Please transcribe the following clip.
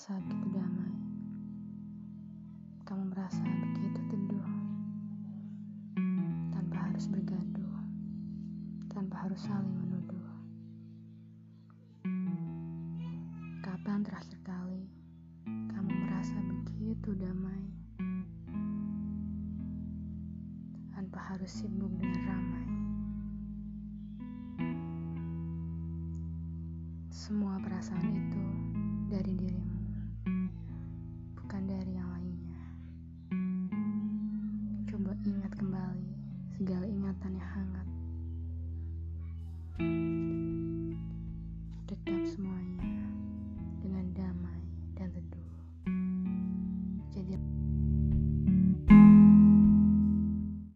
merasa begitu damai? Kamu merasa begitu teduh tanpa harus bergaduh, tanpa harus saling menuduh. Kapan terakhir kali kamu merasa begitu damai tanpa harus sibuk dengan ramai? Semua perasaan itu dari dirimu, bukan dari yang lainnya. Coba ingat kembali segala ingatan yang hangat. Tetap semuanya.